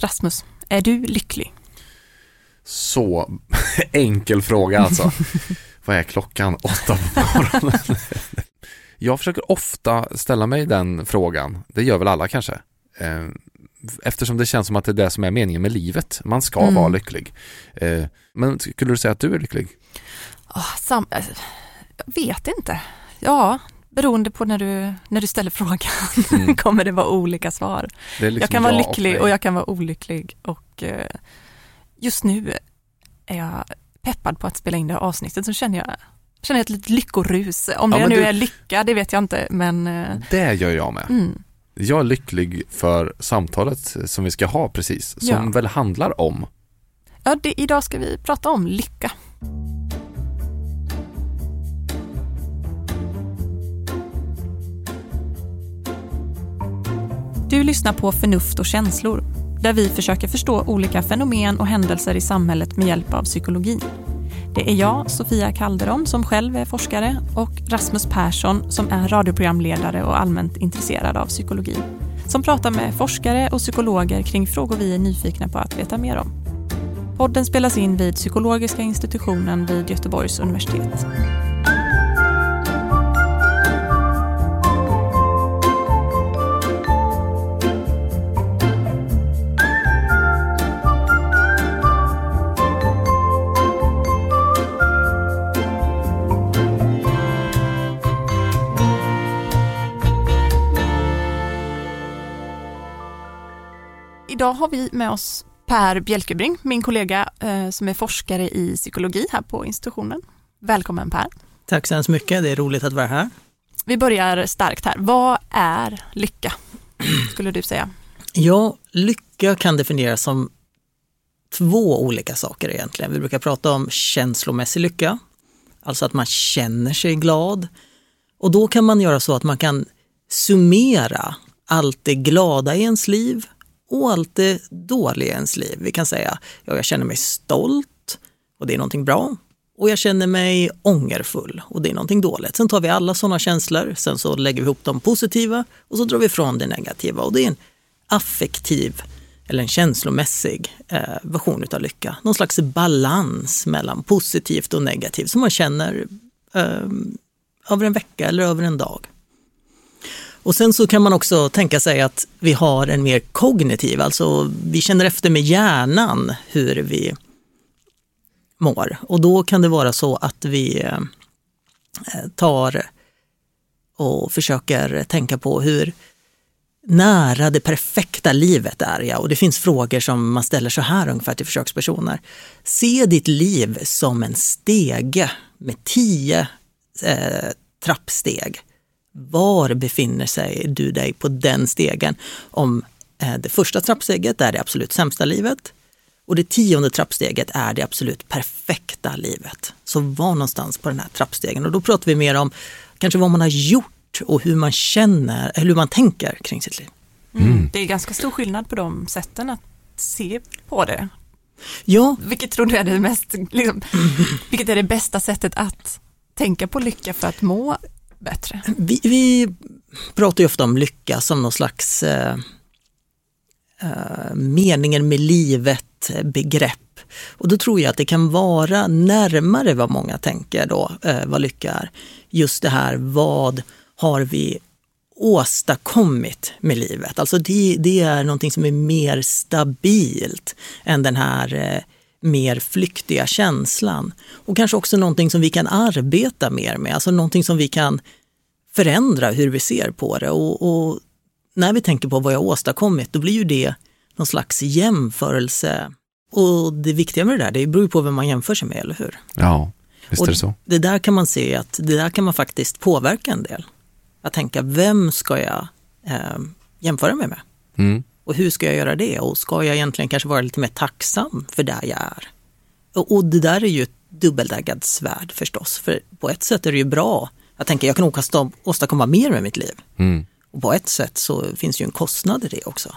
Rasmus, är du lycklig? Så enkel fråga alltså. Vad är klockan? Åtta på morgonen. Jag försöker ofta ställa mig den frågan. Det gör väl alla kanske. Eh, eftersom det känns som att det är det som är meningen med livet. Man ska Mm. vara lycklig. Eh, Men skulle du säga att du är lycklig? Oh, sam- jag vet inte. Ja, beroende på när du, när du ställer frågan Mm. kommer det vara olika svar. Liksom jag kan vara ja lycklig nej. och jag kan vara olycklig och eh, just nu är jag peppad på att spela in det här avsnittet så känner jag känner ett litet lyckorus. Om Ja, det men nu du- är lycka, det vet jag inte, men eh, Det gör jag med. mm, Jag är lycklig för samtalet som vi ska ha precis, som Ja. väl handlar om ja, det, idag ska vi prata om lycka. Du lyssnar på Förnuft och känslor, där vi försöker förstå olika fenomen och händelser i samhället med hjälp av psykologi. Det är jag, Sofia Calderon, som själv är forskare och Rasmus Persson som är radioprogramledare och allmänt intresserad av psykologi. Som pratar med forskare och psykologer kring frågor vi är nyfikna på att veta mer om. Podden spelas in vid Psykologiska institutionen vid Göteborgs universitet. Idag har vi med oss Per Bjelkebring, min kollega eh, som är forskare i psykologi här på institutionen. Välkommen Per. Tack så hemskt mycket, det är roligt att vara här. Vi börjar starkt här. Vad är lycka, skulle du säga? Ja, lycka kan definieras som två olika saker egentligen. Vi brukar prata om känslomässig lycka, alltså att man känner sig glad. Och då kan man göra så att man kan summera allt det glada i ens liv och allt det dåliga i ens liv. Vi kan säga, ja, jag känner mig stolt och det är någonting bra. Och jag känner mig ångerfull och det är någonting dåligt. Sen tar vi alla sådana känslor, sen så lägger vi ihop de positiva och så drar vi ifrån det negativa. Och det är en affektiv eller en känslomässig eh, version utav lycka. Någon slags balans mellan positivt och negativt som man känner eh, över en vecka eller över en dag. Och sen så kan man också tänka sig att vi har en mer kognitiv, alltså vi känner efter med hjärnan hur vi mår. Och då kan det vara så att vi eh, tar och försöker tänka på hur nära det perfekta livet är jag. Och det finns frågor som man ställer så här ungefär till försökspersoner. Se ditt liv som en stege med tio eh, trappsteg. Var befinner sig du dig på den stegen? Om eh, det första trappsteget är det absolut sämsta livet och det tionde trappsteget är det absolut perfekta livet. Så var någonstans på den här trappstegen och då pratar vi mer om kanske vad man har gjort och hur man känner, eller hur man tänker kring sitt liv. Mm. Det är ganska stor skillnad på de sätten att se på det. Ja, Vilket tror du är det mest, liksom, vilket är det bästa sättet att tänka på lycka för att må bättre? vi, vi pratar ju ofta om lycka som någon slags eh, eh, meningen med livet begrepp. Och då tror jag att det kan vara närmare vad många tänker då, eh, vad lycka är. Just det här, vad har vi åstadkommit med livet? Alltså det, det är någonting som är mer stabilt än den här eh, mer flyktiga känslan. Och kanske också någonting som vi kan arbeta mer med, alltså någonting som vi kan förändra hur vi ser på det. Och, och när vi tänker på vad jag åstadkommit, då blir ju det någon slags jämförelse. Och det viktiga med det där, det beror ju på vem man jämför sig med, eller hur? Ja, visst Och är det så. Det där kan man se att det där kan man faktiskt påverka en del. Att tänka, vem ska jag eh, jämföra mig med? Mm. Och hur ska jag göra det? Och ska jag egentligen kanske vara lite mer tacksam för där jag är? Och, och det där är ju ett dubbeläggat svärd förstås. För på ett sätt är det ju bra. Jag tänker, jag kan nog åstad- åstadkomma mer med mitt liv. Mm. Och på ett sätt så finns ju en kostnad i det också.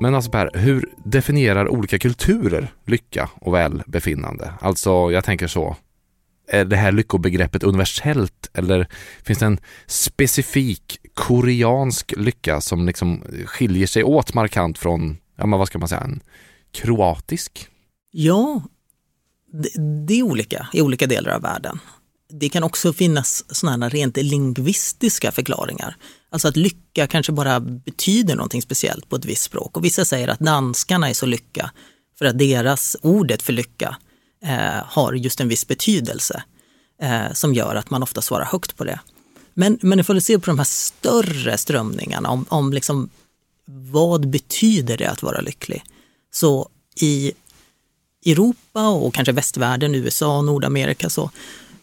Men alltså Per, hur definierar olika kulturer lycka och välbefinnande? Alltså, jag tänker så är det här lyckobegreppet universellt eller finns det en specifik koreansk lycka som liksom skiljer sig åt markant från, ja men vad ska man säga, en kroatisk? Ja, det, det är olika i olika delar av världen. Det kan också finnas sådana rent lingvistiska förklaringar. Alltså att lycka kanske bara betyder någonting speciellt på ett visst språk. Och vissa säger att danskarna är så lycka för att deras ordet för lycka eh, har just en viss betydelse eh, som gör att man ofta svarar högt på det. Men, men ifall du ser på de här större strömningarna om, om liksom, vad betyder det att vara lycklig? Så i Europa och kanske västvärlden, USA, Nordamerika, så,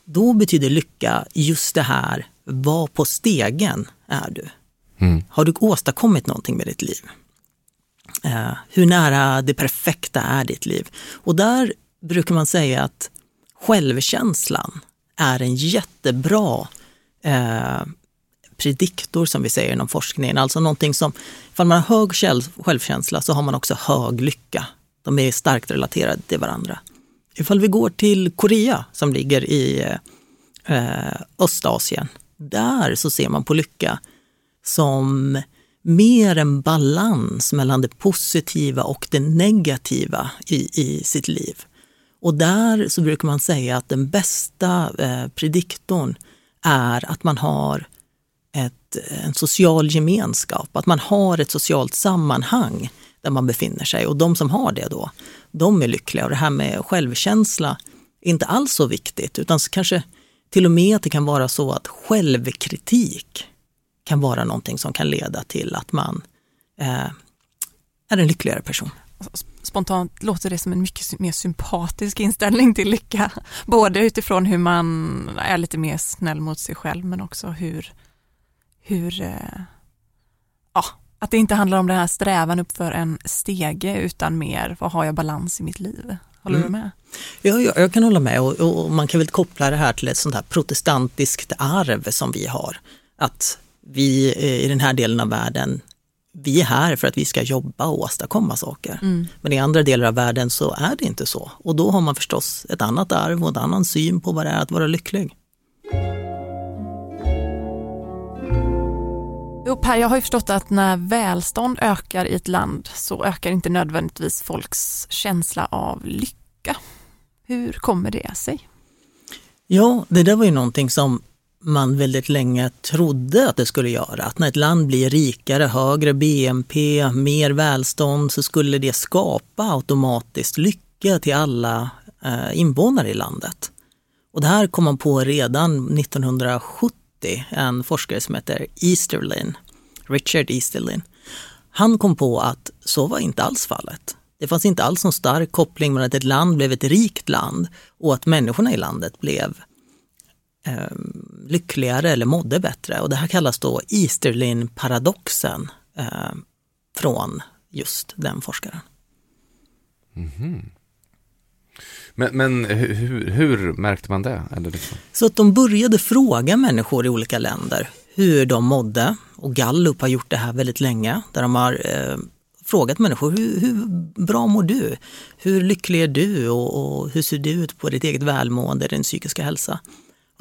då betyder lycka just det här, var på stegen är du? Mm. Har du åstadkommit någonting med ditt liv? Eh, hur nära det perfekta är ditt liv? Och där brukar man säga att självkänslan är en jättebra eh, prediktor som vi säger inom forskningen. Alltså någonting som, ifall man har hög självkänsla så har man också hög lycka. De är starkt relaterade till varandra. Ifall vi går till Korea som ligger i eh, eh Östasien. Där så ser man på lycka som mer en balans mellan det positiva och det negativa i, i sitt liv. Och där så brukar man säga att den bästa eh, prediktorn är att man har ett, en social gemenskap, att man har ett socialt sammanhang där man befinner sig. Och de som har det då, de är lyckliga. Och det här med självkänsla är inte alls så viktigt, utan kanske till och med att det kan vara så att självkritik kan vara någonting som kan leda till att man eh, är en lyckligare person spontant låter det som en mycket mer sympatisk inställning till lycka. Både utifrån hur man är lite mer snäll mot sig själv men också hur, hur eh, ja, att det inte handlar om den här strävan uppför en stege utan mer vad har jag balans i mitt liv? Håller mm. du med? Ja, jag, jag kan hålla med och, och, man kan väl koppla det här till ett sånt här protestantiskt arv som vi har. Att vi i den här delen av världen vi är här för att vi ska jobba och åstadkomma saker. Mm. Men i andra delar av världen så är det inte så. Och då har man förstås ett annat arv och en annan syn på vad det är att vara lycklig. Jo Per, jag har ju förstått att när välstånd ökar i ett land så ökar inte nödvändigtvis folks känsla av lycka. Hur kommer det sig? Ja, det där var ju någonting som man väldigt länge trodde att det skulle göra. Att när ett land blir rikare, högre BNP, mer välstånd så skulle det skapa automatiskt lycka till alla eh, invånare i landet. Och det här kom man på redan 1970, en forskare som heter Easterlin, Richard Easterlin. Han kom på att så var inte alls fallet. Det fanns inte alls någon stark koppling mellan att ett land blev ett rikt land och att människorna i landet blev eh, lyckligare eller mådde bättre. Och det här kallas då Easterlin-paradoxen eh, från just den forskaren. Mm -hmm. Men, men hur, hur, märkte man det? Eller liksom? Så att de började fråga människor i olika länder hur de mådde. Och Gallup har gjort det här väldigt länge, där de har eh, frågat människor hur, hur, bra mår du? Hur lycklig är du och, och, hur ser det ut på ditt eget välmående, din psykiska hälsa?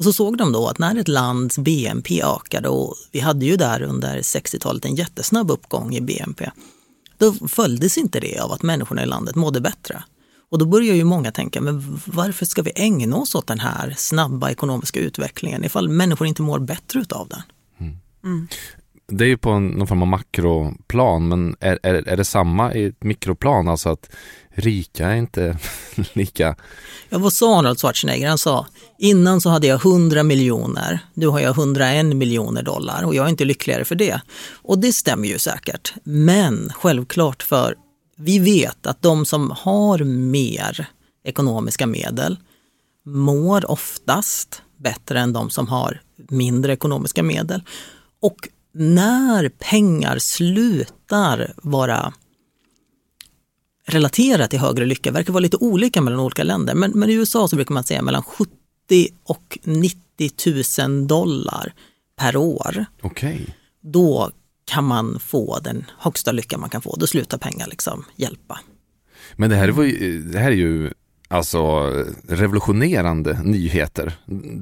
Och så såg de då att när ett lands BNP ökade, och vi hade ju där under 60-talet en jättesnabb uppgång i BNP, då följdes inte det av att människorna i landet mådde bättre. Och då börjar ju många tänka, men varför ska vi ägna oss åt den här snabba ekonomiska utvecklingen ifall människor inte mår bättre utav den? Mm. Mm. Det är ju på en, någon form av makroplan, men är, är, är det samma i ett mikroplan? Alltså att rika är inte lika... Ja, vad sa Arnold Schwarzenegger? Han sa, innan så hade jag 100 miljoner, nu har jag 101 miljoner dollar och jag är inte lyckligare för det. Och det stämmer ju säkert. Men självklart för vi vet att de som har mer ekonomiska medel mår oftast bättre än de som har mindre ekonomiska medel. Och när pengar slutar vara relaterat till högre lycka verkar vara lite olika mellan olika länder. Men, men i USA så brukar man säga mellan 70 och 90 000 dollar per år. Okej. Okay. Då kan man få den högsta lyckan man kan få. Då slutar pengar liksom hjälpa. Men det här, var ju, det här är ju Alltså revolutionerande nyheter.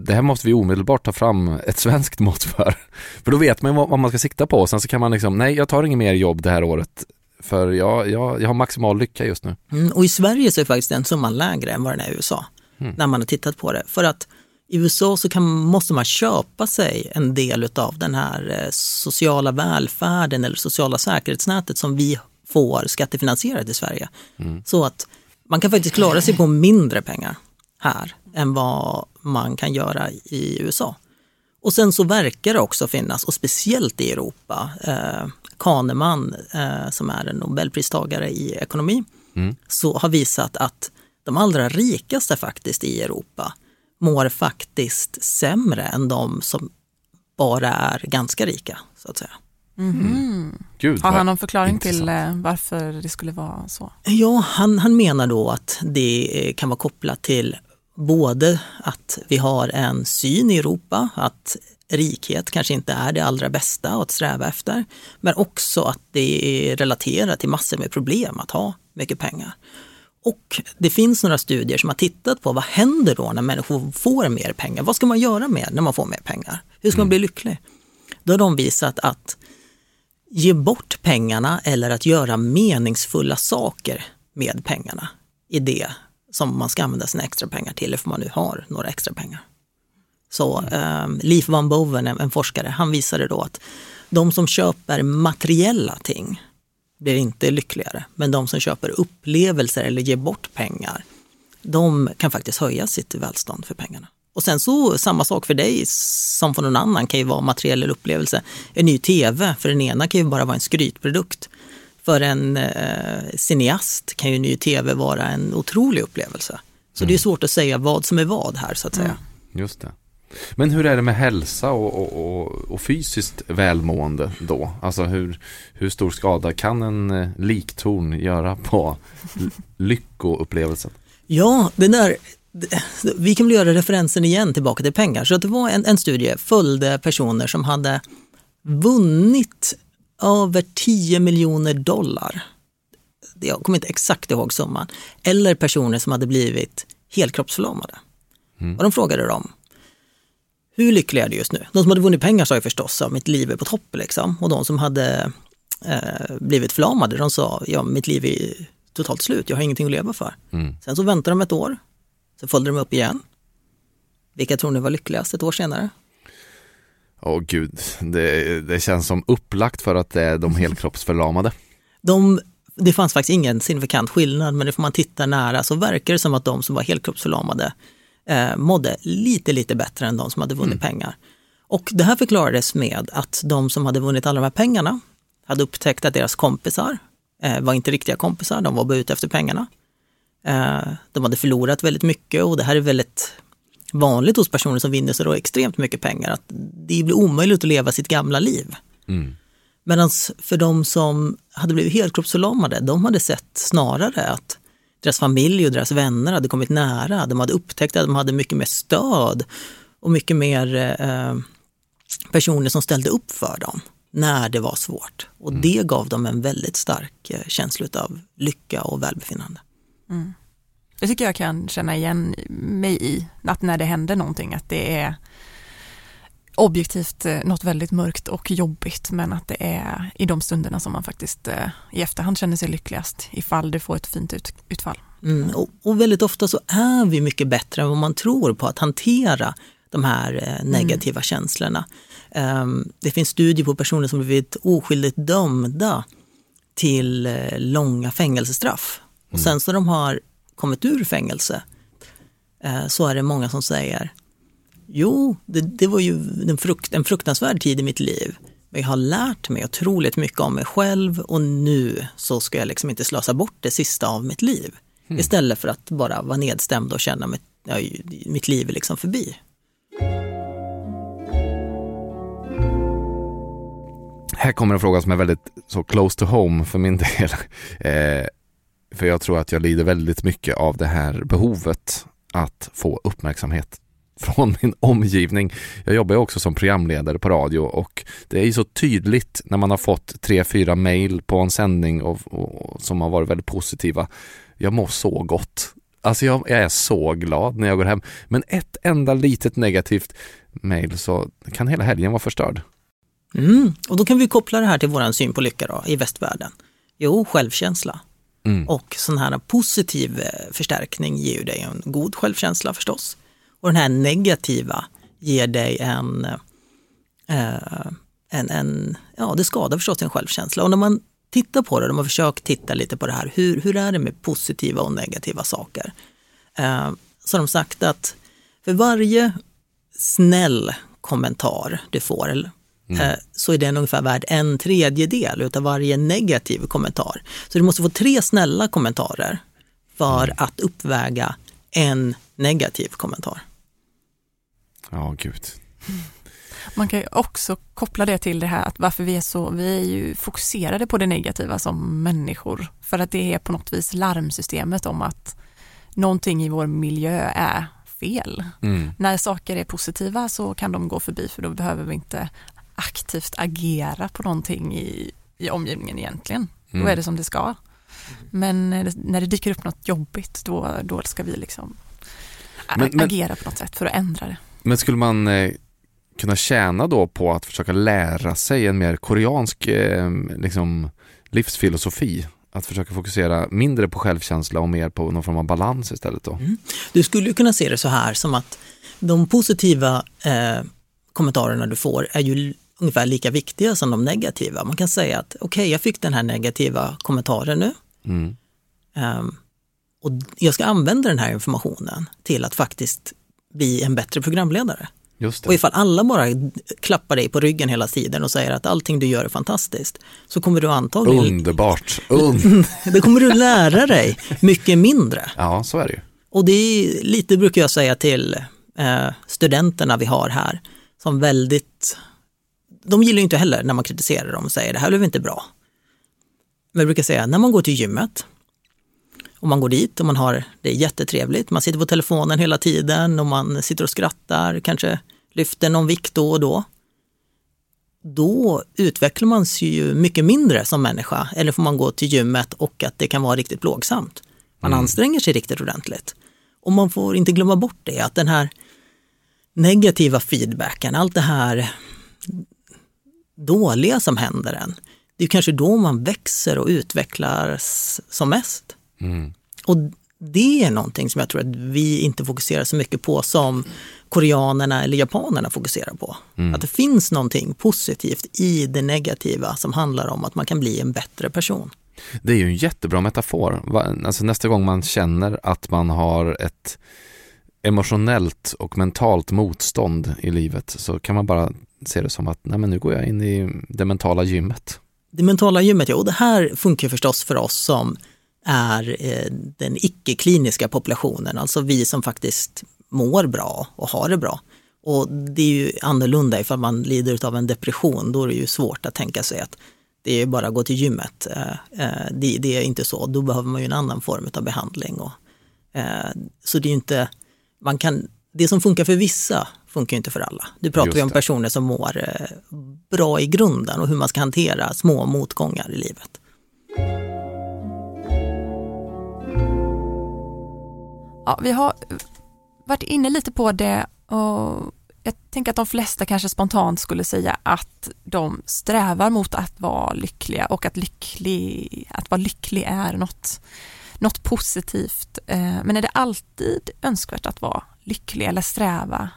Det här måste vi omedelbart ta fram ett svenskt mått för. För då vet man vad man ska sikta på. Sen så kan man liksom, nej jag tar inget mer jobb det här året. För jag, jag, jag har maximal lycka just nu. Mm, och i Sverige så är faktiskt den summan lägre än vad den är i USA. Mm. När man har tittat på det. För att i USA så kan, måste man köpa sig en del av den här eh, sociala välfärden eller sociala säkerhetsnätet som vi får skattefinansierat i Sverige. Mm. Så att man kan faktiskt klara sig på mindre pengar här än vad man kan göra i USA. Och sen så verkar det också finnas, och speciellt i Europa, eh, Kahneman eh, som är en nobelpristagare i ekonomi, mm. så har visat att de allra rikaste faktiskt i Europa mår faktiskt sämre än de som bara är ganska rika, så att säga. Mm. Gud, Har han någon förklaring intressant. till eh, varför det skulle vara så? Ja, han, han menar då att det kan vara kopplat till både att vi har en syn i Europa att rikhet kanske inte är det allra bästa att sträva efter, men också att det är relaterat till massor med problem att ha mycket pengar. Och det finns några studier som har tittat på vad händer då när människor får mer pengar? Vad ska man göra med när man får mer pengar? Hur ska man mm. bli lycklig? Då har de visat att ge bort pengarna eller att göra meningsfulla saker med pengarna i det som man ska använda sina extra pengar till, ifall man nu har några extra pengar. Så eh, Leif van Boven, en, en forskare, han visade då att de som köper materiella ting blir inte lyckligare, men de som köper upplevelser eller ger bort pengar, de kan faktiskt höja sitt välstånd för pengarna. Och sen så samma sak för dig som för någon annan kan ju vara materiell upplevelse. En ny tv, för den ena kan ju bara vara en skrytprodukt. För en eh, cineast kan ju ny tv vara en otrolig upplevelse. Så mm. det är mm. svårt att säga vad som är vad här så att säga. Mm. Just det. Men hur är det med hälsa och, och, och, och, fysiskt välmående då? Alltså hur, hur stor skada kan en eh, liktorn göra på lyckoupplevelsen? Ja, det där, vi kan väl göra referensen igen tillbaka till pengar. Så att det var en, en studie, följde personer som hade vunnit över 10 miljoner dollar. Jag kommer inte exakt ihåg summan. Eller personer som hade blivit helkroppsförlamade. Mm. Och de frågade dem, hur lyckliga är du just nu? De som hade vunnit pengar sa ju förstås att mitt liv är på topp. Liksom. Och de som hade eh, blivit förlamade, de sa, ja mitt liv är totalt slut, jag har ingenting att leva för. Mm. Sen så väntade de ett år, så följde de upp igen. Vilka tror ni var lyckligast ett år senare? Åh oh, gud, det, det, känns som upplagt för att det är de helkroppsförlamade. De, det fanns faktiskt ingen signifikant skillnad, men det får man titta nära så verkar det som att de som var helkroppsförlamade eh, mådde lite, lite bättre än de som hade vunnit mm. pengar. Och det här förklarades med att de som hade vunnit alla de här pengarna hade upptäckt att deras kompisar eh, var inte riktiga kompisar, de var bara ute efter pengarna. Eh, de hade förlorat väldigt mycket och det här är väldigt vanligt hos personer som vinner så extremt mycket pengar, att det blir omöjligt att leva sitt gamla liv. Mm. Medan för de som hade blivit helkroppsförlamade, de hade sett snarare att deras familj och deras vänner hade kommit nära. De hade upptäckt att de hade mycket mer stöd och mycket mer eh, personer som ställde upp för dem när det var svårt. Och mm. det gav dem en väldigt stark eh, känsla av lycka och välbefinnande. Mm. Det tycker jag kan känna igen mig i, att när det händer någonting, att det är objektivt eh, något väldigt mörkt och jobbigt, men att det är i de stunderna som man faktiskt eh, i efterhand känner sig lyckligast, ifall du får ett fint ut, utfall. Mm, och, och, väldigt ofta så är vi mycket bättre än vad man tror på att hantera de här eh, negativa mm. känslorna. Um, det finns studier på personer som blivit oskyldigt dömda till långa fängelsestraff. Mm. Och sen så de har kommit ur fängelse eh, så är det många som säger Jo, det, det var ju en, frukt, en fruktansvärd tid i mitt liv. Men jag har lärt mig otroligt mycket om mig själv och nu så ska jag liksom inte slösa bort det sista av mitt liv. Mm. Istället för att bara vara nedstämd och känna att ja, mitt liv är liksom förbi. Här kommer en fråga som är väldigt så close to home för min del. Eh, för jag tror att jag lider väldigt mycket av det här behovet att få uppmärksamhet från min omgivning. Jag jobbar ju också som programledare på radio och det är ju så tydligt när man har fått tre, fyra mejl på en sändning och, och, som har varit väldigt positiva. Jag mår så gott Alltså jag, jag är så glad när jag går hem. Men ett enda litet negativt mail så kan hela helgen vara förstörd. Mm. Och då kan vi koppla det här till våran syn på lycka då, i västvärlden. Jo, självkänsla. Mm. Och sån här positiv eh, förstärkning ger ju dig en god självkänsla förstås. Och den här negativa ger dig en, eh, eh en, en ja det skadar förstås din självkänsla. Och när man tittar på det, de har försökt titta lite på det här, hur, hur är det med positiva och negativa saker? Eh, så har de sagt att för varje snäll kommentar du får, eh, så är den ungefär värd en tredjedel utav varje negativ kommentar. Så du måste få tre snälla kommentarer för att uppväga en negativ kommentar. Ja, gud. Man kan ju också koppla det till det här att varför vi är så, vi är ju fokuserade på det negativa som människor. För att det är på något vis larmsystemet om att någonting i vår miljö är fel. Mm. När saker är positiva så kan de gå förbi för då behöver vi inte aktivt agera på någonting i, i omgivningen egentligen. Mm. Då är det som det ska. Men när det, dyker upp något jobbigt då, då ska vi liksom Men- men- agera på något sätt för att ändra det. Men skulle man eh, kunna tjäna då på att försöka lära sig en mer koreansk eh, liksom, livsfilosofi? Att försöka fokusera mindre på självkänsla och mer på någon form av balans istället då? Du skulle ju kunna se det så här som att de positiva eh, kommentarerna du får är ju ungefär lika viktiga som de negativa. Man kan säga att okej, jag fick den här negativa kommentaren nu Mm. ehm, och jag ska använda den här informationen till att faktiskt bli en bättre programledare. Just Och det. ifall alla bara klappar dig på ryggen hela tiden och säger att allting du gör är fantastiskt, så kommer du antagligen, Underbart. Und då kommer du lära dig mycket mindre. ja, så är det ju. Och det är lite, brukar jag säga till eh, studenterna vi har här, som väldigt, de gillar ju inte heller när man kritiserar dem och säger det här blev inte bra. Men jag brukar säga, när man går till gymmet och man går dit och man har det är jättetrevligt, man sitter på telefonen hela tiden och man sitter och skrattar, kanske lyfter någon vikt då och då. Då utvecklar man sig ju mycket mindre som människa, eller får man gå till gymmet och att det kan vara riktigt plågsamt. Man anstränger sig riktigt ordentligt. Och man får inte glömma bort det, att den här negativa feedbacken, allt det här dåliga som händer en, det är kanske då man växer och utvecklas som mest. Mm. Och det är någonting som jag tror att vi inte fokuserar så mycket på som koreanerna eller japanerna fokuserar på. Att det finns någonting positivt i det negativa som handlar om att man kan bli en bättre person. Det är ju en jättebra metafor. Alltså nästa gång man känner att man har ett emotionellt och mentalt motstånd i livet så kan man bara ser det som att nej men nu går jag in i det mentala gymmet. Det mentala gymmet, ja, och det här funkar förstås för oss som är eh, den icke-kliniska populationen, alltså vi som faktiskt mår bra och har det bra. Och det är ju annorlunda ifall man lider av en depression, då är det ju svårt att tänka sig att det är bara att gå till gymmet. Eh, eh Det, det är inte så, då behöver man ju en annan form av behandling. Och, eh, så det är ju inte, man kan, det som funkar för vissa funkar ju inte för alla. Du pratar Just ju om det. personer som mår eh, bra i grunden och hur man ska hantera små motgångar i livet. Ja, vi har varit inne lite på det och jag tänker att de flesta kanske spontant skulle säga att de strävar mot att vara lyckliga och att, lycklig, att vara lycklig är något, något positivt. Eh, Men är det alltid önskvärt att vara lycklig eller sträva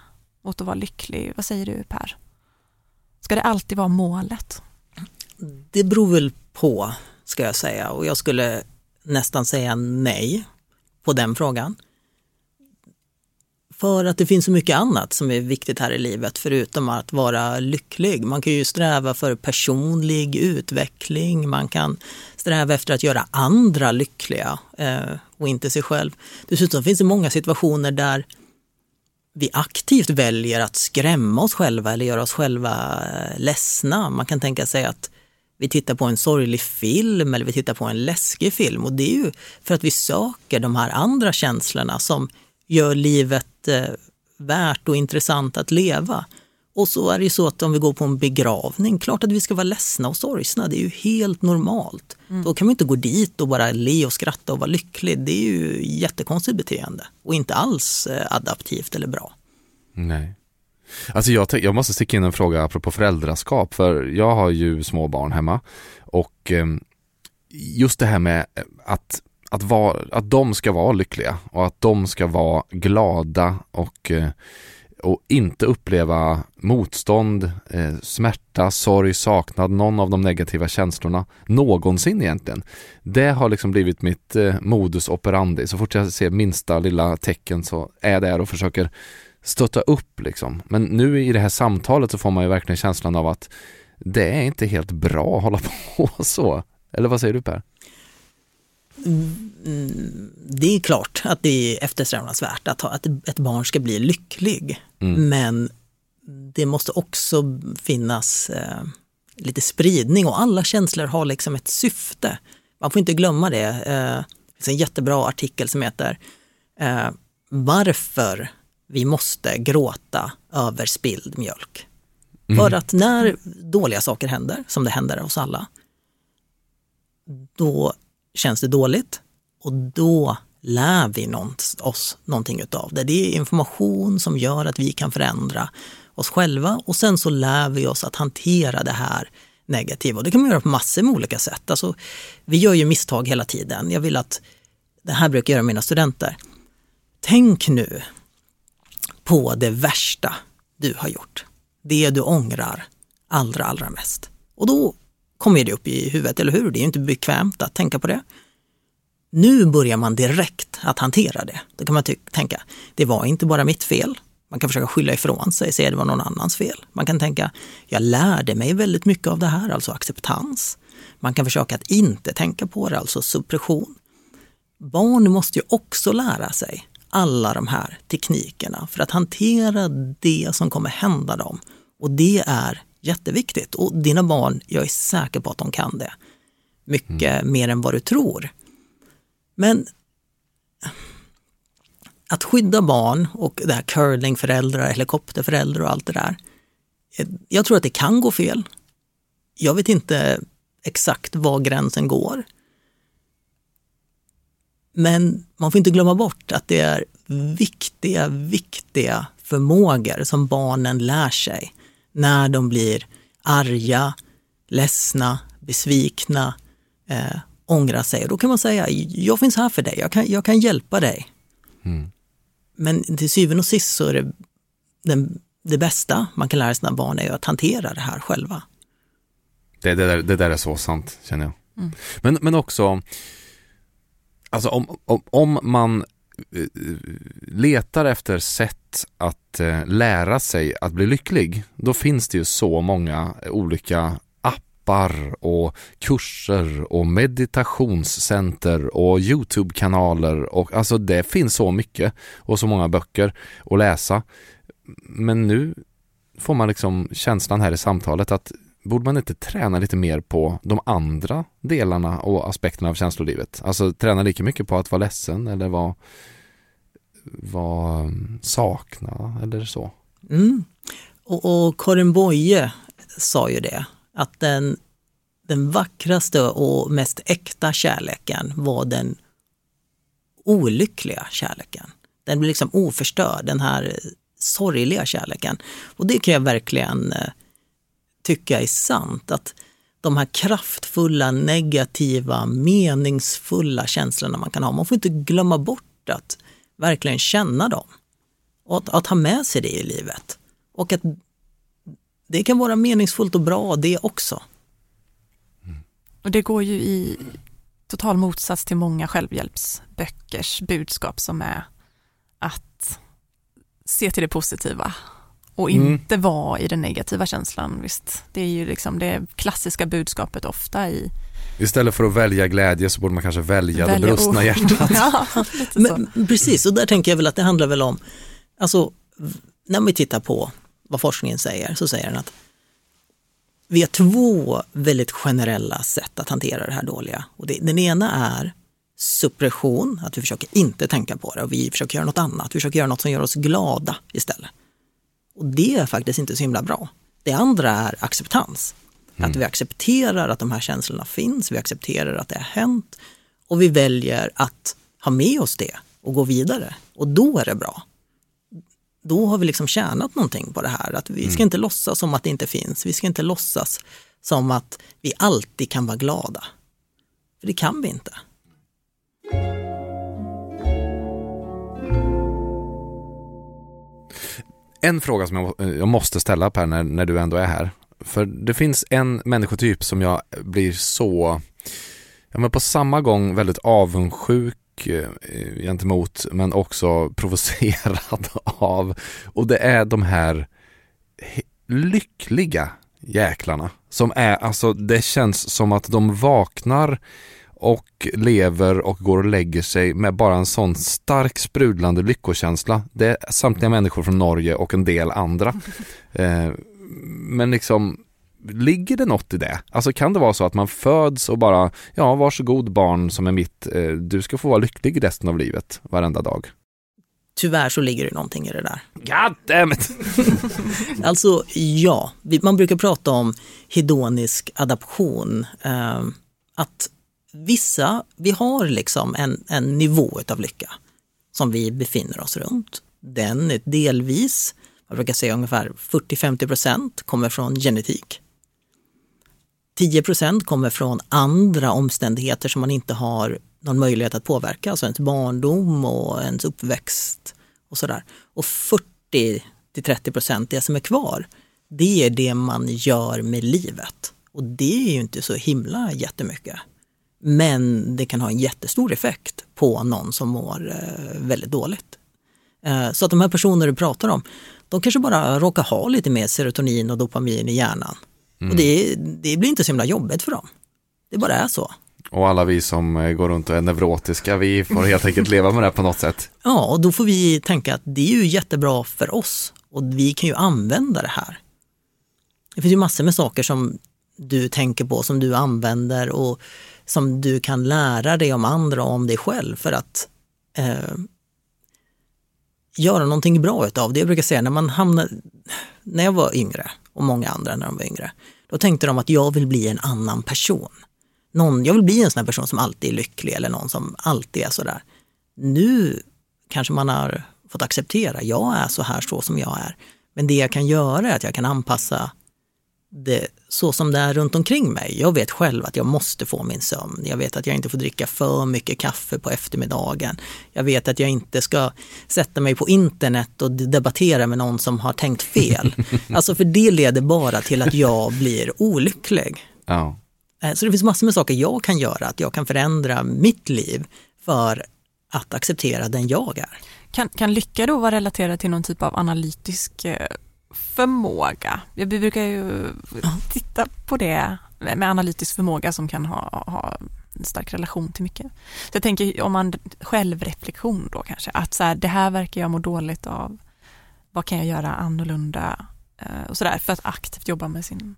mot att vara lycklig? Vad säger du Per? Ska det alltid vara målet? Det beror väl på, ska jag säga, och jag skulle nästan säga nej på den frågan. För att det finns så mycket annat som är viktigt här i livet förutom att vara lycklig. Man kan ju sträva för personlig utveckling, man kan sträva efter att göra andra lyckliga eh, och inte sig själv. Dessutom finns det många situationer där vi aktivt väljer att skrämma oss själva eller göra oss själva ledsna. Man kan tänka sig att vi tittar på en sorglig film eller vi tittar på en läskig film och det är ju för att vi söker de här andra känslorna som gör livet eh, värt och intressant att leva. Och så är det ju så att om vi går på en begravning, klart att vi ska vara ledsna och sorgsna, det är ju helt normalt. Mm. Då kan man inte gå dit och bara le och skratta och vara lycklig. Det är ju jättekonstigt beteende och inte alls eh, adaptivt eller bra. Nej. Alltså jag, jag måste sticka in en fråga apropå föräldraskap, för jag har ju små barn hemma och eh, just det här med att att, vara, att de ska vara lyckliga och att de ska vara glada och, eh, och inte uppleva motstånd, eh, smärta, sorg, saknad, någon av de negativa känslorna någonsin egentligen. Det har liksom blivit mitt eh, modus operandi. Så fort jag ser minsta lilla tecken så är jag där och försöker stötta upp liksom. Men nu i det här samtalet så får man ju verkligen känslan av att det är inte helt bra att hålla på så. Eller vad säger du Per? Mm, mm, det är klart att det är eftersträvansvärt att, att ett barn ska bli lycklig. Mm. Men det måste också finnas eh, lite spridning och alla känslor har liksom ett syfte. Man får inte glömma det. Eh, det finns en jättebra artikel som heter eh, Varför vi måste gråta över spilld mjölk. Mm. För att när dåliga saker händer, som det händer hos alla, då känns det dåligt och då lär vi oss någonting utav det. Det är information som gör att vi kan förändra oss själva och sen så lär vi oss att hantera det här negativa. Och det kan man göra på massor med olika sätt. Alltså, vi gör ju misstag hela tiden. Jag vill att, det här brukar jag göra mina studenter. Tänk nu på det värsta du har gjort. Det du ångrar allra, allra mest. Och då kommer det upp i huvudet, eller hur? Det är inte bekvämt att tänka på det. Nu börjar man direkt att hantera det. Då kan man tänka, det var inte bara mitt fel. Man kan försöka skylla ifrån sig, säga det var någon annans fel. Man kan tänka, jag lärde mig väldigt mycket av det här, alltså acceptans. Man kan försöka att inte tänka på det, alltså suppression. Barn måste ju också lära sig alla de här teknikerna för att hantera det som kommer hända dem. Och det är jätteviktigt. Och dina barn, jag är säker på att de kan det. Mycket mm. mer än vad du tror. Men att skydda barn och det här curlingföräldrar, helikopterföräldrar och allt det där. Eh, jag tror att det kan gå fel. Jag vet inte exakt var gränsen går. Men man får inte glömma bort att det är viktiga, viktiga förmågor som barnen lär sig när de blir arga, ledsna, besvikna, eh, ångrar sig. Då kan man säga, jag finns här för dig, jag kan, jag kan hjälpa dig. Mm. Men till syvende och sist så är det den, det bästa man kan lära sina barn är att hantera det här själva. Det, det, där, det där är så sant, känner jag. Mm. Men, men också, alltså om, om, om man eh, letar efter sätt att eh, lära sig att bli lycklig, då finns det ju så många olika appar och kurser och meditationscenter och Youtube-kanaler och alltså det finns så mycket och så många böcker att läsa. Men nu får man liksom känslan här i samtalet att borde man inte träna lite mer på de andra delarna och aspekterna av känslolivet? Alltså träna lika mycket på att vara ledsen eller vara, vara mm, sakna eller så. Mm. Och, och Karin Boye sa ju det, att den, den vackraste och mest äkta kärleken var den olyckliga kärleken. Den blir liksom oförstörd, den här sorgliga kärleken. Och det kan jag verkligen eh, tycka är sant. Att de här kraftfulla, negativa, meningsfulla känslorna man kan ha, man får inte glömma bort att verkligen känna dem. Och att, att ha med sig det i livet. Och att det kan vara meningsfullt och bra det också. Och det går ju i total motsats till många självhjälpsböckers budskap som är att se till det positiva och mm. inte mm. vara i den negativa känslan. Visst, det är ju liksom det klassiska budskapet ofta i Istället för att välja glädje så borde man kanske välja, välja det brustna oh. hjärtat. ja, Men, precis, och där tänker jag väl att det handlar väl om, alltså när vi tittar på vad forskningen säger så säger den att vi har två väldigt generella sätt att hantera det här dåliga. Och det, den ena är suppression, att vi försöker inte tänka på det och vi försöker göra något annat. Vi försöker göra något som gör oss glada istället. Och det är faktiskt inte så himla bra. Det andra är acceptans. Mm. Att vi accepterar att de här känslorna finns, vi accepterar att det har hänt och vi väljer att ha med oss det och gå vidare. Och då är det bra. Då har vi liksom tjänat någonting på det här. Att vi ska mm. inte låtsas som att det inte finns. Vi ska inte låtsas som att vi alltid kan vara glada. För det kan vi inte. En fråga som jag, jag måste ställa Per när, när du ändå är här. För det finns en människotyp som jag blir så, ja men på samma gång väldigt avundsjuk gentemot men också provocerad av. Och det är de här lyckliga jäklarna som är, alltså det känns som att de vaknar och lever och går och lägger sig med bara en sån stark sprudlande lyckokänsla. Det är samtliga människor från Norge och en del andra. Eh, men liksom, ligger det något i det? Alltså kan det vara så att man föds och bara, ja varsågod barn som är mitt, eh, du ska få vara lycklig resten av livet, varenda dag. Tyvärr så ligger det någonting i det där. God damn it. alltså ja, man brukar prata om hedonisk adaption. Eh, att vissa, vi har liksom en, en nivå av lycka som vi befinner oss runt. Den är delvis, jag brukar säga ungefär 40-50 procent kommer från genetik. 10 procent kommer från andra omständigheter som man inte har någon möjlighet att påverka, alltså ens barndom och ens uppväxt och sådär. Och 40 till 30 procent, det som är kvar, det är det man gör med livet. Och det är ju inte så himla jättemycket. Men det kan ha en jättestor effekt på någon som mår eh, väldigt dåligt. Eh, så att de här personer du pratar om, de kanske bara råkar ha lite mer serotonin och dopamin i hjärnan. Mm. Och det, det blir inte så himla jobbigt för dem. Det bara är så. Och alla vi som eh, går runt och är neurotiska, vi får helt enkelt leva med det på något sätt. Ja, och då får vi tänka att det är ju jättebra för oss och vi kan ju använda det här. Det finns ju massor med saker som du tänker på, som du använder och som du kan lära dig om andra och om dig själv för att eh, göra någonting bra utav det. Jag brukar säga när man hamnar, när jag var yngre och många andra när de var yngre, då tänkte de att jag vill bli en annan person. Någon, jag vill bli en sån här person som alltid är lycklig eller någon som alltid är sådär. Nu kanske man har fått acceptera, jag är så här så som jag är. Men det jag kan göra är att jag kan anpassa det så som det är runt omkring mig. Jag vet själv att jag måste få min sömn. Jag vet att jag inte får dricka för mycket kaffe på eftermiddagen. Jag vet att jag inte ska sätta mig på internet och debattera med någon som har tänkt fel. alltså för det leder bara till att jag blir olycklig. Ja. Eh, så det finns massor med saker jag kan göra, att jag kan förändra mitt liv för att acceptera den jag är. Kan, kan lycka då vara relaterad till någon typ av analytisk eh, förmåga. Vi brukar ju titta på det med analytisk förmåga som kan ha, ha en stark relation till mycket. Så jag tänker om man självreflektion då kanske, att så här, det här verkar jag må dåligt av. Vad kan jag göra annorlunda eh, och sådär för att aktivt jobba med sin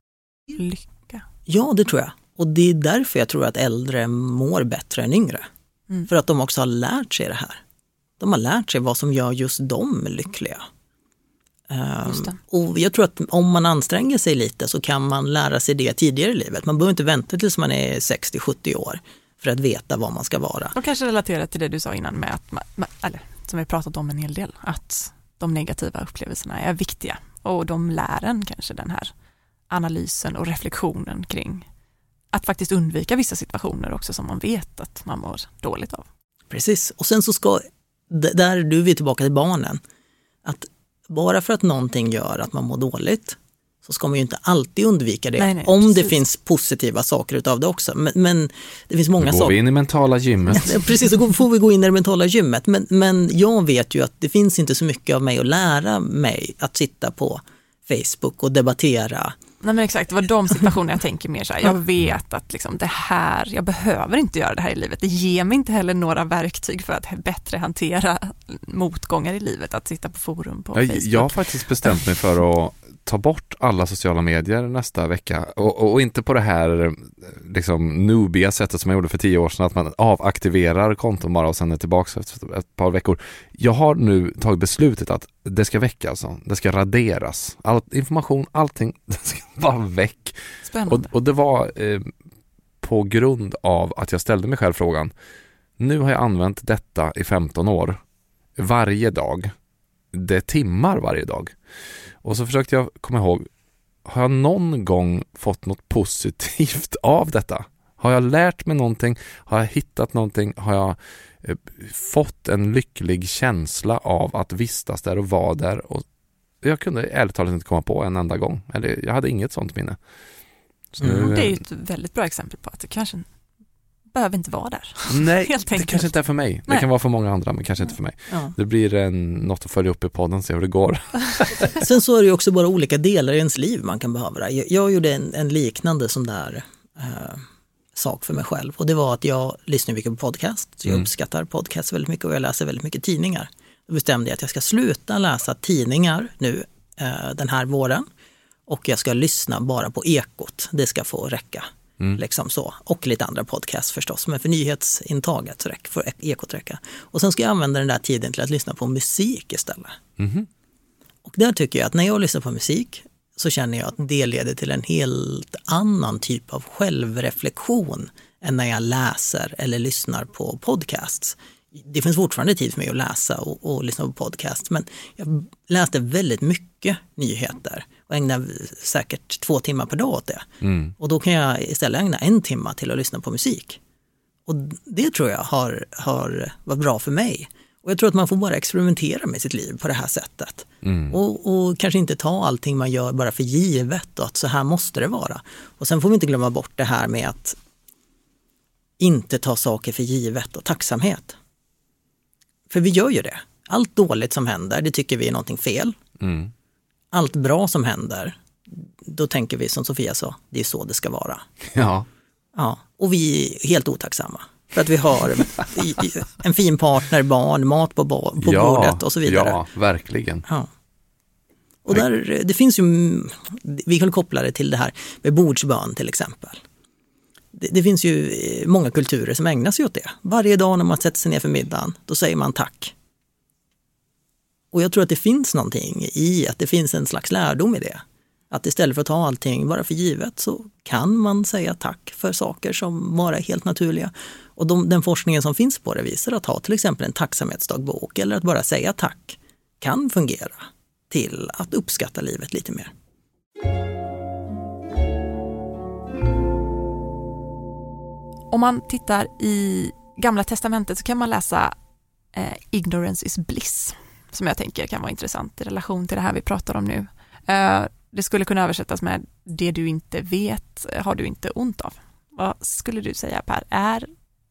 lycka. Ja, det tror jag. Och det är därför jag tror att äldre mår bättre än yngre. Mm. För att de också har lärt sig det här. De har lärt sig vad som gör just dem lyckliga. Um, och jag tror att om man anstränger sig lite så kan man lära sig det tidigare i livet. Man behöver inte vänta tills man är 60-70 år för att veta vad man ska vara. Och kanske relatera till det du sa innan med att, man, eller som vi pratat om en hel del, att de negativa upplevelserna är viktiga och de lär en kanske den här analysen och reflektionen kring att faktiskt undvika vissa situationer också som man vet att man mår dåligt av. Precis, och sen så ska, där du är vi tillbaka till barnen, att bara för att någonting gör att man mår dåligt så ska man ju inte alltid undvika det, nej, nej, om precis. det finns positiva saker utav det också. Men, men det finns många saker. Då går vi in i mentala gymmet. precis, så får vi gå in i det mentala gymmet. Men, men jag vet ju att det finns inte så mycket av mig att lära mig att sitta på Facebook och debattera Nej men exakt, det var de situationer jag tänker mer så här. Jag vet att liksom det här, jag behöver inte göra det här i livet. Det ger mig inte heller några verktyg för att bättre hantera motgångar i livet, att sitta på forum på jag, Facebook. Jag har faktiskt bestämt mig för att ta bort alla sociala medier nästa vecka och, och, inte på det här liksom noobiga sättet som jag gjorde för tio år sedan att man avaktiverar konton bara och sen är tillbaka efter ett par veckor. Jag har nu tagit beslutet att det ska väcka alltså. Det ska raderas. All information, allting, det ska bara väck. Spännande. Och, och det var eh, på grund av att jag ställde mig själv frågan. Nu har jag använt detta i 15 år. Varje dag. Det är timmar varje dag. Och så försökte jag komma ihåg, har jag någon gång fått något positivt av detta? Har jag lärt mig någonting? Har jag hittat någonting? Har jag eh, fått en lycklig känsla av att vistas där och vara där? Och jag kunde ärligt talat inte komma på en enda gång. Eller jag hade inget sånt minne. Så Mm. Det är ju ett väldigt bra exempel på att det kanske behöver inte vara där. Nej, helt det kanske inte är för mig. Det Nej. kan vara för många andra, men kanske inte för mig. Ja. Det blir en, något att följa upp i podden, se hur det går. Sen så är det ju också bara olika delar i ens liv man kan behöva det. Jag, jag gjorde en, en liknande sån där eh, sak för mig själv och det var att jag lyssnar mycket på podcast. Så jag Mm. uppskattar podcast väldigt mycket och jag läser väldigt mycket tidningar. Då bestämde jag att jag ska sluta läsa tidningar nu eh, den här våren och jag ska lyssna bara på Ekot. Det ska få räcka. Mm. Liksom så. Och lite andra podcasts förstås, men för nyhetsintaget så räcker, får Ekot räcka. Och sen ska jag använda den där tiden till att lyssna på musik istället. Mhm. Och där tycker jag att när jag lyssnar på musik så känner jag att det leder till en helt annan typ av självreflektion än när jag läser eller lyssnar på podcasts. Det finns fortfarande tid för mig att läsa och, och lyssna på podcasts men jag läste väldigt mycket nyheter och ägnar säkert två timmar per dag åt det. Mm. Och då kan jag istället ägna en timme till att lyssna på musik. Och det tror jag har, har varit bra för mig. Och jag tror att man får bara experimentera med sitt liv på det här sättet. Mm. Och, och kanske inte ta allting man gör bara för givet och att så här måste det vara. Och sen får vi inte glömma bort det här med att inte ta saker för givet och tacksamhet. För vi gör ju det. Allt dåligt som händer, det tycker vi är någonting fel. Mm. Allt bra som händer, då tänker vi som Sofia sa, det är så det ska vara. Ja. Ja, och vi är helt otacksamma. För att vi har en fin partner, barn, mat på, ba- på ja, bordet och så vidare. Ja, verkligen. Ja. Och där, det finns ju, vi kan koppla det till det här med bordsbön till exempel. Det, det finns ju eh, många kulturer som ägnar sig åt det. Varje dag när man sätter sig ner för middagen, då säger man tack. Och jag tror att det finns någonting i att det finns en slags lärdom i det. Att istället för att ta allting bara för givet så kan man säga tack för saker som bara är helt naturliga. Och de, den forskningen som finns på det visar att ha till exempel en tacksamhetsdagbok eller att bara säga tack kan fungera till att uppskatta livet lite mer. Om man tittar i Gamla Testamentet så kan man läsa eh, Ignorance is bliss, som jag tänker kan vara intressant i relation till det här vi pratar om nu. Eh, det skulle kunna översättas med det du inte vet har du inte ont av. Vad skulle du säga Per, är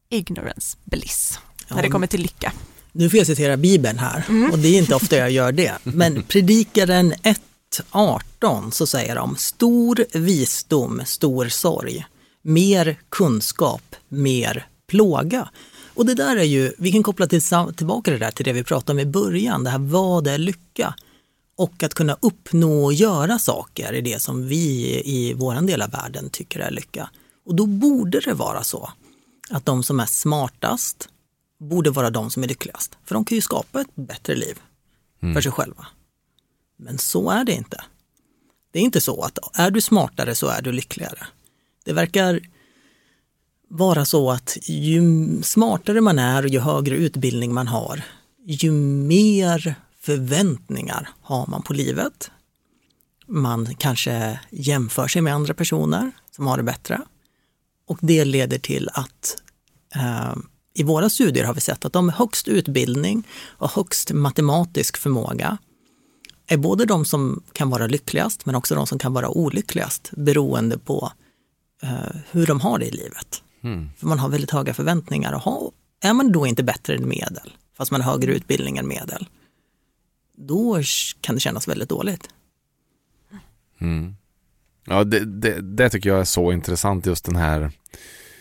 ignorance bliss när det kommer till lycka? Nu får jag citera Bibeln här och det är inte ofta jag gör det. Men Predikaren 1.18 så säger de stor visdom, stor sorg, mer kunskap, mer plåga. Och det där är ju, vi kan koppla till, tillbaka det där till det vi pratade om i början, det här vad är lycka? Och att kunna uppnå och göra saker är det som vi i våran del av världen tycker är lycka. Och då borde det vara så att de som är smartast borde vara de som är lyckligast. För de kan ju skapa ett bättre liv för sig själva. Men så är det inte. Det är inte så att är du smartare så är du lyckligare. Det verkar vara så att ju smartare man är och ju högre utbildning man har, ju mer förväntningar har man på livet. Man kanske jämför sig med andra personer som har det bättre. Och det leder till att eh, i våra studier har vi sett att de med högst utbildning och högst matematisk förmåga är både de som kan vara lyckligast men också de som kan vara olyckligast beroende på hur de har det i livet. Mm. För man har väldigt höga förväntningar och är man då inte bättre än medel, fast man har högre utbildning än medel, då kan det kännas väldigt dåligt. Mm. Ja, det, det, det tycker jag är så intressant just den här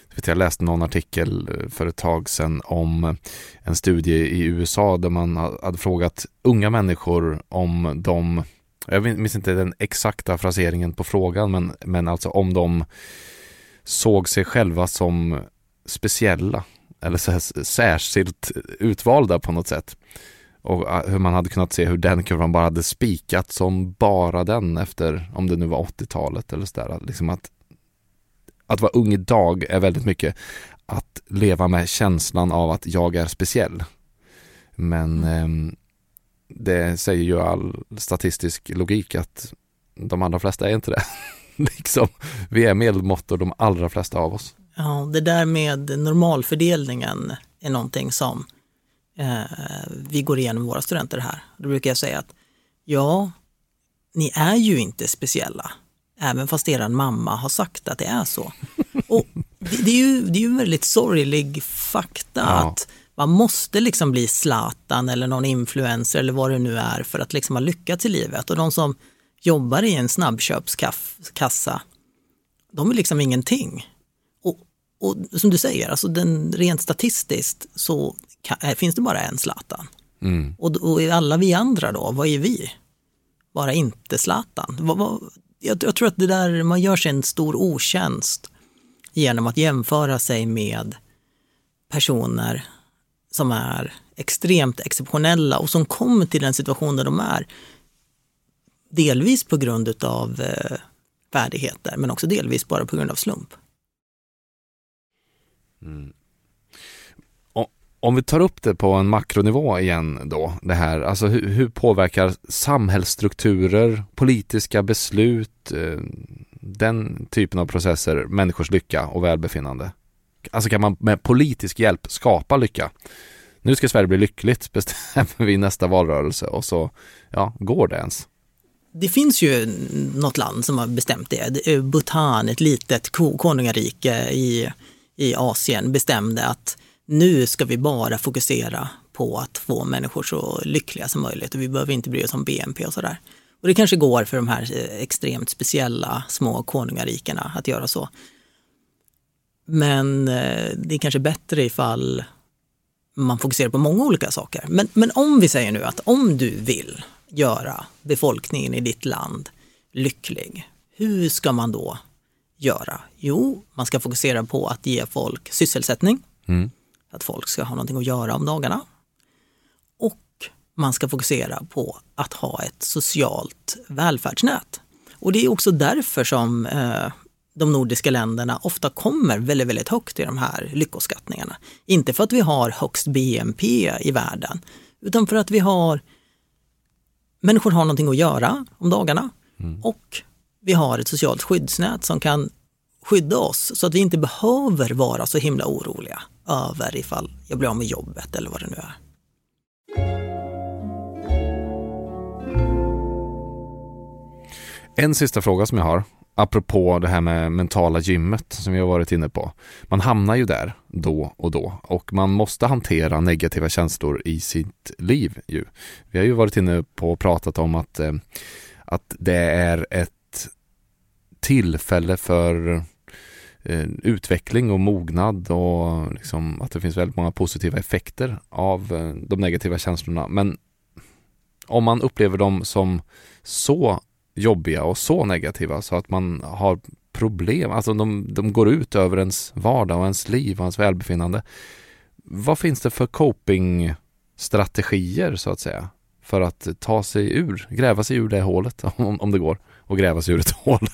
jag vet, jag läste någon artikel för ett tag sedan om en studie i USA där man hade frågat unga människor om de jag minns inte den exakta fraseringen på frågan, men, men alltså om de såg sig själva som speciella eller så här, särskilt utvalda på något sätt. Och äh, hur man hade kunnat se hur den kurvan bara hade spikat som bara den efter, om det nu var 80-talet eller sådär. Liksom att, att vara ung idag är väldigt mycket att leva med känslan av att jag är speciell. Men eh, det säger ju all statistisk logik att de allra flesta är inte det. liksom, vi är medelmåttor de allra flesta av oss. Ja, det där med normalfördelningen är någonting som eh, vi går igenom våra studenter här. Då brukar jag säga att ja, ni är ju inte speciella, även fast er mamma har sagt att det är så. Och det, det är ju, det är ju en väldigt sorglig fakta ja. att man måste liksom bli Zlatan eller någon influencer eller vad det nu är för att liksom ha lyckats i livet. Och de som jobbar i en snabbköpskassa, de är liksom ingenting. Och, och som du säger, alltså den, rent statistiskt så kan, eh, finns det bara en Zlatan. Mm. Och, och alla vi andra då, vad är vi? Bara inte Zlatan. Vad, vad, jag, jag tror att det där, man gör sig en stor otjänst genom att jämföra sig med personer som är extremt exceptionella och som kommer till den situation där de är. Delvis på grund av eh, färdigheter men också delvis bara på grund av slump. Mm. Om vi tar upp det på en makronivå igen då, det här, alltså hur, hur påverkar samhällsstrukturer, politiska beslut, eh, den typen av processer människors lycka och välbefinnande? Alltså kan man med politisk hjälp skapa lycka? Nu ska Sverige bli lyckligt, bestämmer vi nästa valrörelse och så, ja, går det ens? Det finns ju något land som har bestämt det. Bhutan, ett litet konungarike i, i Asien, bestämde att nu ska vi bara fokusera på att få människor så lyckliga som möjligt och vi behöver inte bry oss om BNP och sådär. Och det kanske går för de här eh, extremt speciella små konungarikena att göra så. Men eh, det är kanske bättre ifall man fokuserar på många olika saker. Men, men om vi säger nu att om du vill göra befolkningen i ditt land lycklig, hur ska man då göra? Jo, man ska fokusera på att ge folk sysselsättning, mm. att folk ska ha någonting att göra om dagarna. Och man ska fokusera på att ha ett socialt välfärdsnät. Och det är också därför som eh, de nordiska länderna ofta kommer väldigt, väldigt högt i de här lyckoskattningarna. Inte för att vi har högst BNP i världen, utan för att vi har människor har någonting att göra om dagarna mm. och vi har ett socialt skyddsnät som kan skydda oss så att vi inte behöver vara så himla oroliga över ifall jag blir av med jobbet eller vad det nu är. En sista fråga som jag har apropå det här med mentala gymmet som vi har varit inne på. Man hamnar ju där då och då och man måste hantera negativa känslor i sitt liv. Ju. Vi har ju varit inne på och pratat om att, eh, att det är ett tillfälle för eh, utveckling och mognad och liksom att det finns väldigt många positiva effekter av eh, de negativa känslorna. Men om man upplever dem som så jobbiga och så negativa så att man har problem, alltså de, de går ut över ens vardag och ens liv och ens välbefinnande. Vad finns det för copingstrategier så att säga för att ta sig ur, gräva sig ur det hålet om, om det går och gräva sig ur ett hål?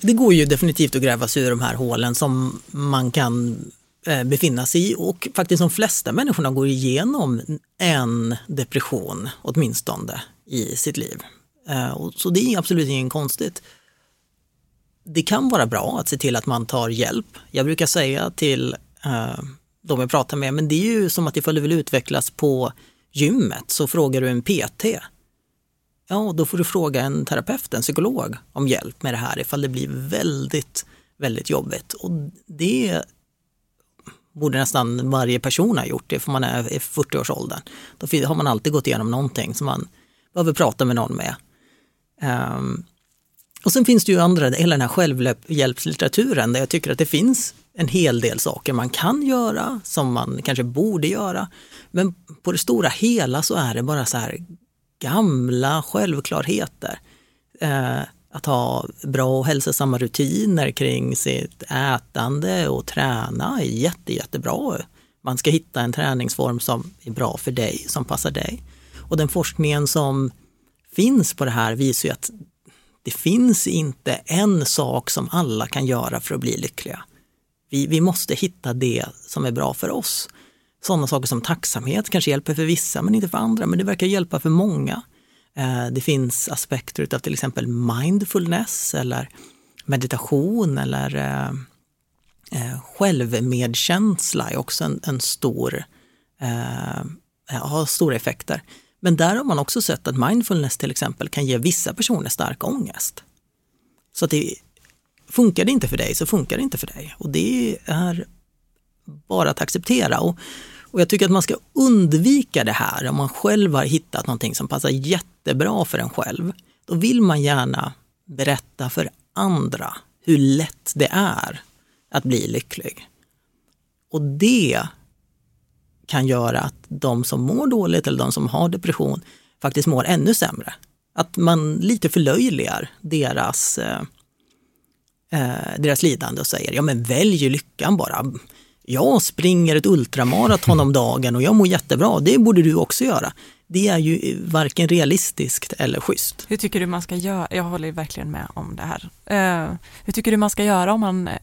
Det går ju definitivt att gräva sig ur de här hålen som man kan eh, befinna sig i och faktiskt de flesta människorna går igenom en depression åtminstone i sitt liv. Eh, så det är absolut inget konstigt. Det kan vara bra att se till att man tar hjälp. Jag brukar säga till eh, de jag pratar med, men det är ju som att ifall du vill utvecklas på gymmet så frågar du en PT. Ja, då får du fråga en terapeut, en psykolog om hjälp med det här ifall det blir väldigt, väldigt jobbigt. Och det borde nästan varje person ha gjort det, man är i 40-årsåldern. Då har man alltid gått igenom någonting som man behöver prata med någon med. Um, och sen finns det ju andra, hela den här självhjälpslitteraturen där jag tycker att det finns en hel del saker man kan göra som man kanske borde göra. Men på det stora hela så är det bara så här gamla självklarheter. Eh, att ha bra och hälsosamma rutiner kring sitt ätande och träna är jätte, jättebra. Man ska hitta en träningsform som är bra för dig, som passar dig. Och den forskningen som finns på det här visar ju att det finns inte en sak som alla kan göra för att bli lyckliga. Vi, vi måste hitta det som är bra för oss. Sådana saker som tacksamhet kanske hjälper för vissa men inte för andra, men det verkar hjälpa för många. Eh, det finns aspekter av till exempel mindfulness eller meditation eller eh, eh självmedkänsla är också en, en stor, eh, har stora effekter. Men där har man också sett att mindfulness till exempel kan ge vissa personer stark ångest. Så att det funkar det inte för dig så funkar det inte för dig. Och det är bara att acceptera. Och, och jag tycker att man ska undvika det här om man själv har hittat någonting som passar jättebra för en själv. Då vill man gärna berätta för andra hur lätt det är att bli lycklig. Och det kan göra att de som mår dåligt eller de som har depression faktiskt mår ännu sämre. Att man lite förlöjligar deras, eh, eh deras lidande och säger, ja men välj lyckan bara. Jag springer ett ultramaraton om dagen och jag mår jättebra, det borde du också göra. Det är ju varken realistiskt eller schysst. Hur tycker du man ska göra? Jag håller verkligen med om det här. Uh, hur tycker du man ska göra om man eh,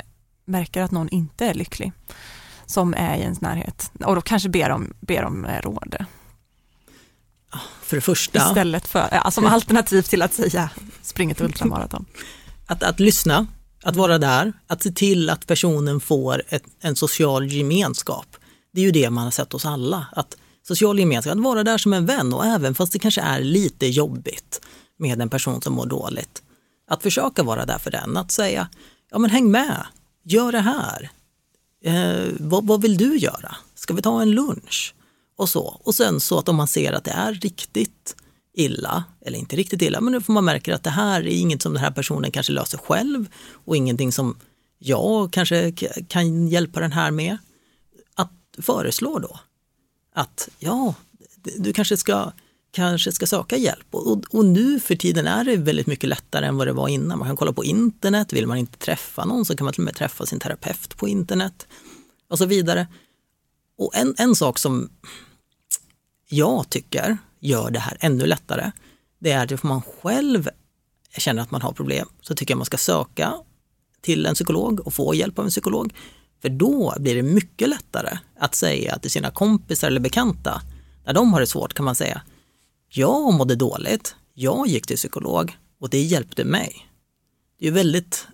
märker att någon inte är lycklig? Som är i ens närhet och då kanske ber om, ber om eh, råd. För det första. Istället för, ja, som alternativ till att säga spring ett ultramaraton. Att, att lyssna, att vara där, att se till att personen får ett, en social gemenskap. Det är ju det man har sett hos alla. Att social gemenskap, att vara där som en vän och även fast det kanske är lite jobbigt med en person som mår dåligt. Att försöka vara där för den, att säga, ja men häng med, gör det här, eh, vad, vad, vill du göra? Ska vi ta en lunch? Och så. Och sen så att om man ser att det är riktigt illa, eller inte riktigt illa, men får man märker att det här är inget som den här personen kanske löser själv och ingenting som jag kanske kan hjälpa den här med. Att föreslå då att ja, du kanske ska, kanske ska söka hjälp. Och, och, nu för tiden är det väldigt mycket lättare än vad det var innan. Man kan kolla på internet, vill man inte träffa någon så kan man till och med träffa sin terapeut på internet och så vidare. Och en, en sak som jag tycker gör det här ännu lättare, det är att om man själv känner att man har problem så tycker jag man ska söka till en psykolog och få hjälp av en psykolog. För då blir det mycket lättare att säga till sina kompisar eller bekanta, när de har det svårt kan man säga, jag mådde dåligt, jag gick till psykolog och det hjälpte mig. Det är väldigt,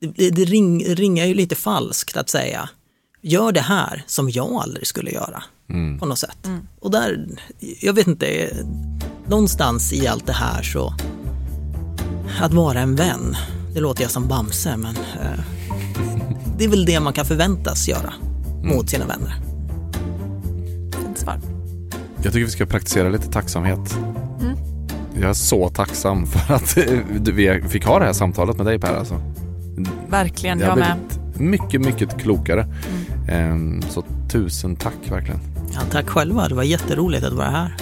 det, det ring, ringar ju lite falskt att säga, gör det här som jag aldrig skulle göra. Mm. På något sätt. Mm. Och där, jag vet inte, någonstans i allt det här så, att vara en vän, det låter jag som Bamse men eh, det är väl det man kan förväntas göra mm. mot sina vänner. Jag tycker vi ska praktisera lite tacksamhet. Mm. Jag är så tacksam för att vi fick ha det här samtalet med dig Per. Alltså. Verkligen, jag, jag med. Mycket, mycket klokare. Mm. Så tusen tack verkligen. Ja, tack själva, det var jätteroligt att vara här.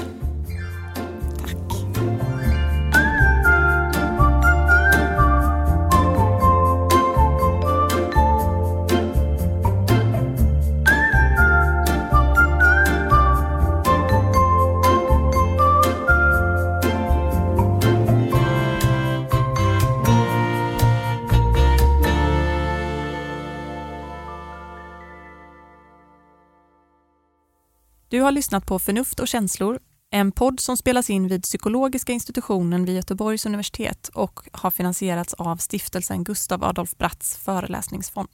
Har lyssnat på Förnuft och känslor, en podd som spelas in vid Psykologiska institutionen vid Göteborgs universitet och har finansierats av stiftelsen Gustav Adolf Bratts föreläsningsfond.